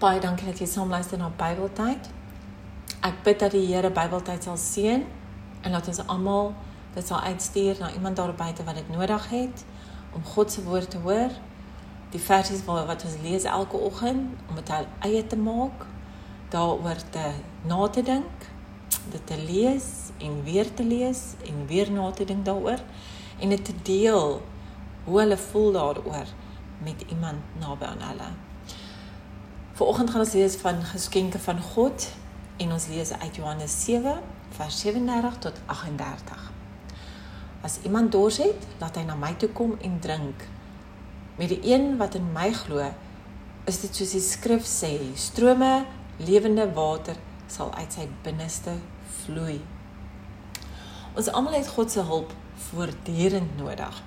Baie dankie dat jy saam luister na Bybeltyd. Ek bid dat die Here Bybeltyd sal seën en laat ons almal dit sal uitstuur na iemand daar buite wat dit nodig het om God se woord te hoor. Die versies wat ons lees elke oggend om dit eie te maak, daaroor te na te dink, dit te lees en weer te lees en weer na te dink daaroor en dit te deel hoe hulle voel daaroor met iemand naby aan hulle. Vanoggend gaan ons lees van geskenke van God en ons lees uit Johannes 7 vers 37 tot 38. As iemand dors het, laat hy na my toe kom en drink. Met die een wat in my glo, is dit soos die skrif sê, strome lewende water sal uit sy binneste vloei. Ons almal het God se hulp voortdurend nodig.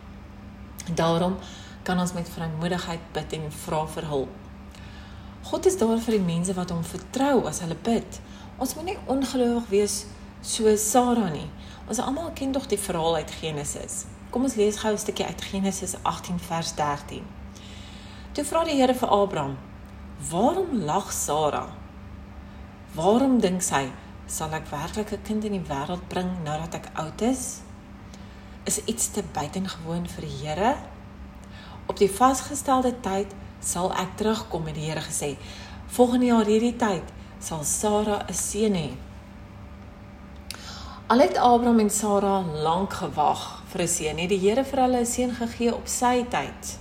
Daarom kan ons met vrymoedigheid bid en vra vir hulp. God is daar vir die mense wat hom vertrou as hulle bid. Ons moet nie ongelowig wees soos Sara nie. Ons almal ken tog die verhaal uit Genesis. Kom ons lees gou 'n stukkie uit Genesis 18 vers 13. Toe vra die Here vir Abraham: "Waarom lag Sara? Waarom dink sy sal ek werklik 'n kind in die wêreld bring nadat ek oud is? Is iets te buitengewoon vir die Here? Op die vasgestelde tyd sal ek terugkom met die Here gesê. Volgende jaar hierdie tyd sal Sara 'n seun hê. Al het Abraham en Sara lank gewag vir 'n seun, het die Here vir hulle 'n seun gegee op sy tyd.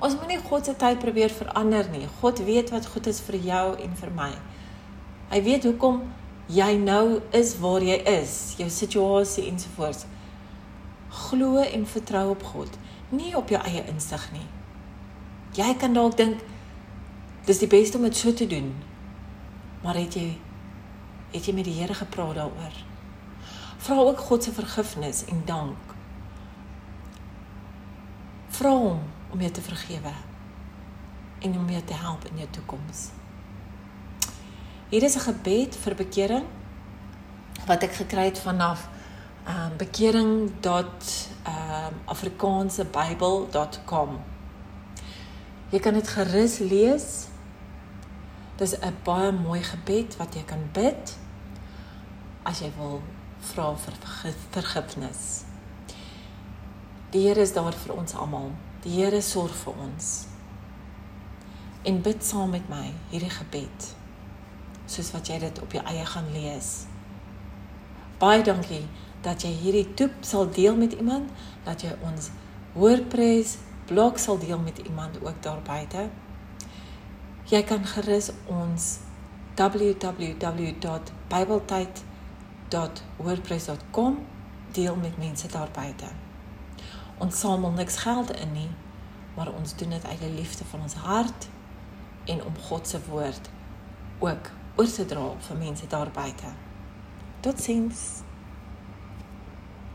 Ons moenie God se tyd probeer verander nie. God weet wat goed is vir jou en vir my. Hy weet hoekom jy nou is waar jy is, jou situasie ensovoorts. Glo en vertrou op God, nie op jou eie insig nie. Jy kan dalk dink dis die beste om dit so te doen. Maar het jy het jy met die Here gepraat daaroor? Vra ook God se vergifnis en dank. Vra hom om jou te vergewe en om jou te help in jou toekoms. Hier is 'n gebed vir bekering wat ek gekry het vanaf ehm um, bekering.afrikaansebybel.com. Um, Jy kan dit gerus lees. Dis 'n baie mooi gebed wat jy kan bid as jy wil vra vir vergifnis. Die Here is daar vir ons almal. Die Here sorg vir ons. En bid saam met my hierdie gebed soos wat jy dit op jou eie gaan lees. Baie dankie dat jy hierdie toep sal deel met iemand, dat jy ons hoorpres blog sal deel met iemand ook daar buite. Jy kan gerus ons www.bibletyd.wordpress.com deel met mense daar buite. Ons samel niks geld in nie, maar ons doen dit uit die liefde van ons hart en om God se woord ook oor te dra vir mense daar buite. Totsiens.